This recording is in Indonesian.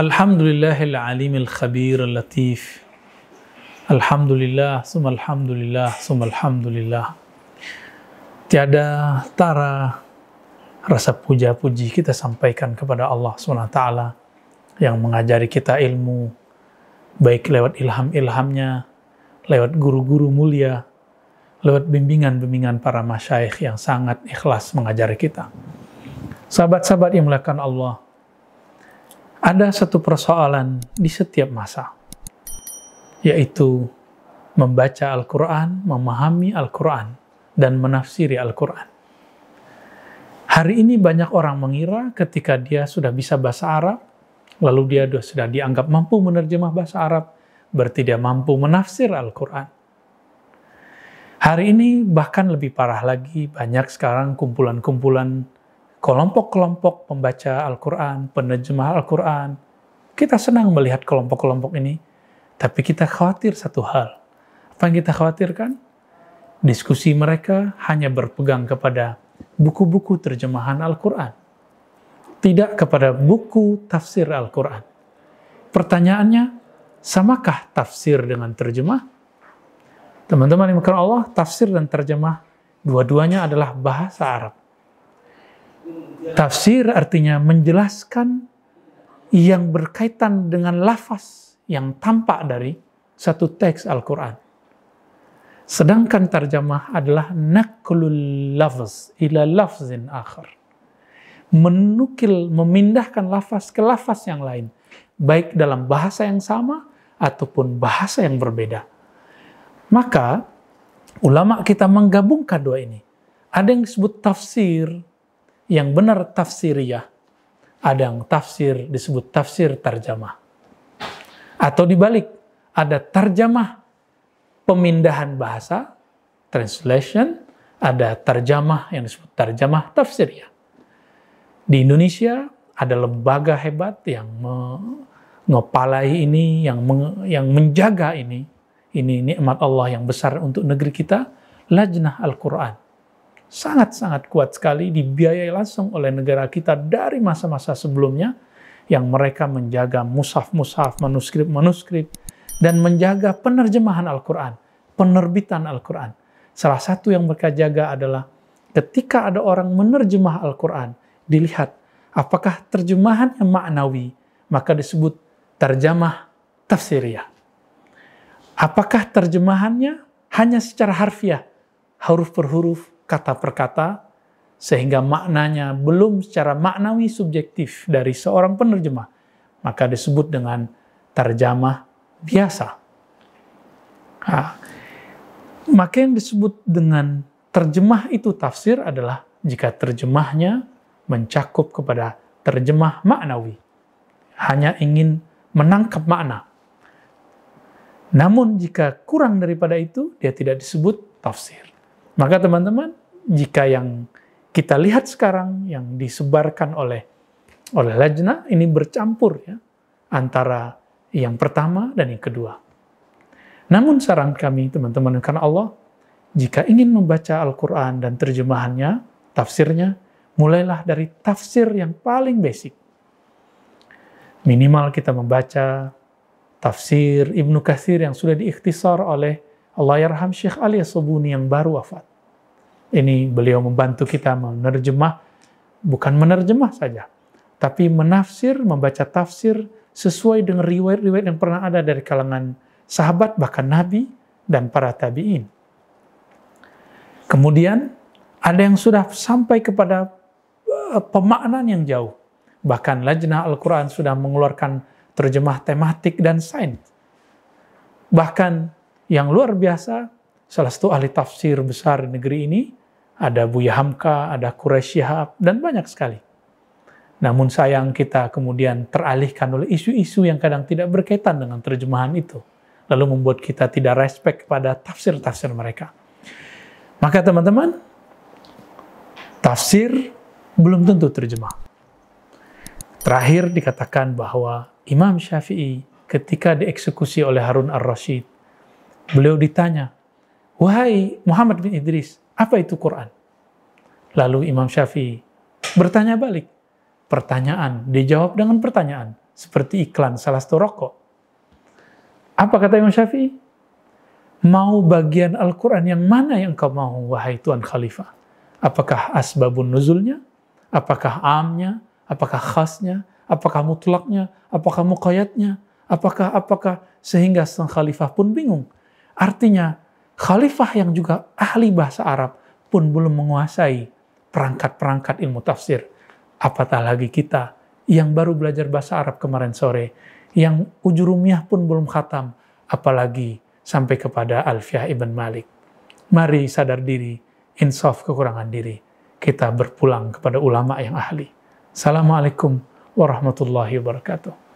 Alhamdulillahil alimil khabir latif. Alhamdulillah, summa alhamdulillah, summa alhamdulillah. Tiada tara rasa puja-puji kita sampaikan kepada Allah SWT yang mengajari kita ilmu, baik lewat ilham-ilhamnya, lewat guru-guru mulia, lewat bimbingan-bimbingan para masyaikh yang sangat ikhlas mengajari kita. Sahabat-sahabat yang melakukan Allah, ada satu persoalan di setiap masa, yaitu membaca Al-Quran, memahami Al-Quran, dan menafsiri Al-Quran. Hari ini banyak orang mengira ketika dia sudah bisa bahasa Arab, lalu dia sudah dianggap mampu menerjemah bahasa Arab, berarti dia mampu menafsir Al-Quran. Hari ini bahkan lebih parah lagi, banyak sekarang kumpulan-kumpulan kelompok-kelompok pembaca Al-Quran, penerjemah Al-Quran. Kita senang melihat kelompok-kelompok ini, tapi kita khawatir satu hal. Apa yang kita khawatirkan? Diskusi mereka hanya berpegang kepada buku-buku terjemahan Al-Quran, tidak kepada buku tafsir Al-Quran. Pertanyaannya, samakah tafsir dengan terjemah? Teman-teman yang Allah, tafsir dan terjemah dua-duanya adalah bahasa Arab. Tafsir artinya menjelaskan yang berkaitan dengan lafaz yang tampak dari satu teks Al-Quran. Sedangkan terjemah adalah naklul lafaz ila lafzin akhar. Menukil, memindahkan lafaz ke lafaz yang lain. Baik dalam bahasa yang sama ataupun bahasa yang berbeda. Maka ulama kita menggabungkan dua ini. Ada yang disebut tafsir, yang benar tafsiriyah. Ada yang tafsir disebut tafsir terjemah. Atau dibalik, ada terjemah pemindahan bahasa, translation, ada terjemah yang disebut terjemah tafsiriyah. Di Indonesia ada lembaga hebat yang mengepalai ini, yang yang menjaga ini. Ini nikmat Allah yang besar untuk negeri kita, Lajnah Al-Quran sangat-sangat kuat sekali dibiayai langsung oleh negara kita dari masa-masa sebelumnya yang mereka menjaga mushaf-mushaf, manuskrip-manuskrip dan menjaga penerjemahan Al-Quran, penerbitan Al-Quran. Salah satu yang mereka jaga adalah ketika ada orang menerjemah Al-Quran, dilihat apakah terjemahannya maknawi, maka disebut terjemah tafsiriyah. Apakah terjemahannya hanya secara harfiah, huruf per huruf, kata per kata, sehingga maknanya belum secara maknawi subjektif dari seorang penerjemah, maka disebut dengan terjemah biasa. Nah, maka yang disebut dengan terjemah itu tafsir adalah jika terjemahnya mencakup kepada terjemah maknawi. Hanya ingin menangkap makna. Namun jika kurang daripada itu, dia tidak disebut tafsir. Maka teman-teman, jika yang kita lihat sekarang yang disebarkan oleh oleh lajna ini bercampur ya antara yang pertama dan yang kedua. Namun saran kami teman-teman karena Allah jika ingin membaca Al-Quran dan terjemahannya, tafsirnya, mulailah dari tafsir yang paling basic. Minimal kita membaca tafsir Ibnu Kathir yang sudah diikhtisar oleh Allah Yarham Syekh Ali Sobuni yang baru wafat. Ini beliau membantu kita menerjemah, bukan menerjemah saja, tapi menafsir, membaca tafsir sesuai dengan riwayat-riwayat yang pernah ada dari kalangan sahabat, bahkan Nabi, dan para tabi'in. Kemudian, ada yang sudah sampai kepada uh, pemaknaan yang jauh. Bahkan Lajnah Al-Quran sudah mengeluarkan terjemah tematik dan sains. Bahkan yang luar biasa, salah satu ahli tafsir besar di negeri ini, ada Buya Hamka, ada Quraisy Shihab, dan banyak sekali. Namun sayang kita kemudian teralihkan oleh isu-isu yang kadang tidak berkaitan dengan terjemahan itu. Lalu membuat kita tidak respect kepada tafsir-tafsir mereka. Maka teman-teman, tafsir belum tentu terjemah. Terakhir dikatakan bahwa Imam Syafi'i ketika dieksekusi oleh Harun ar-Rashid, beliau ditanya, Wahai Muhammad bin Idris, apa itu Quran? Lalu Imam Syafi'i bertanya balik. Pertanyaan, dijawab dengan pertanyaan. seperti iklan salah satu rokok. Apa kata Imam Syafi'i? Mau bagian Al-Quran yang mana yang kau mau, wahai Tuan Khalifah? Apakah asbabun nuzulnya? Apakah amnya? Apakah khasnya? Apakah mutlaknya? Apakah muqayatnya? Apakah, apakah? Sehingga sang khalifah pun bingung. Artinya, khalifah yang juga ahli bahasa Arab pun belum menguasai perangkat-perangkat ilmu tafsir. Apatah lagi kita yang baru belajar bahasa Arab kemarin sore, yang ujurumiyah pun belum khatam, apalagi sampai kepada Alfiah ibn Malik. Mari sadar diri, insaf kekurangan diri. Kita berpulang kepada ulama yang ahli. Assalamualaikum warahmatullahi wabarakatuh.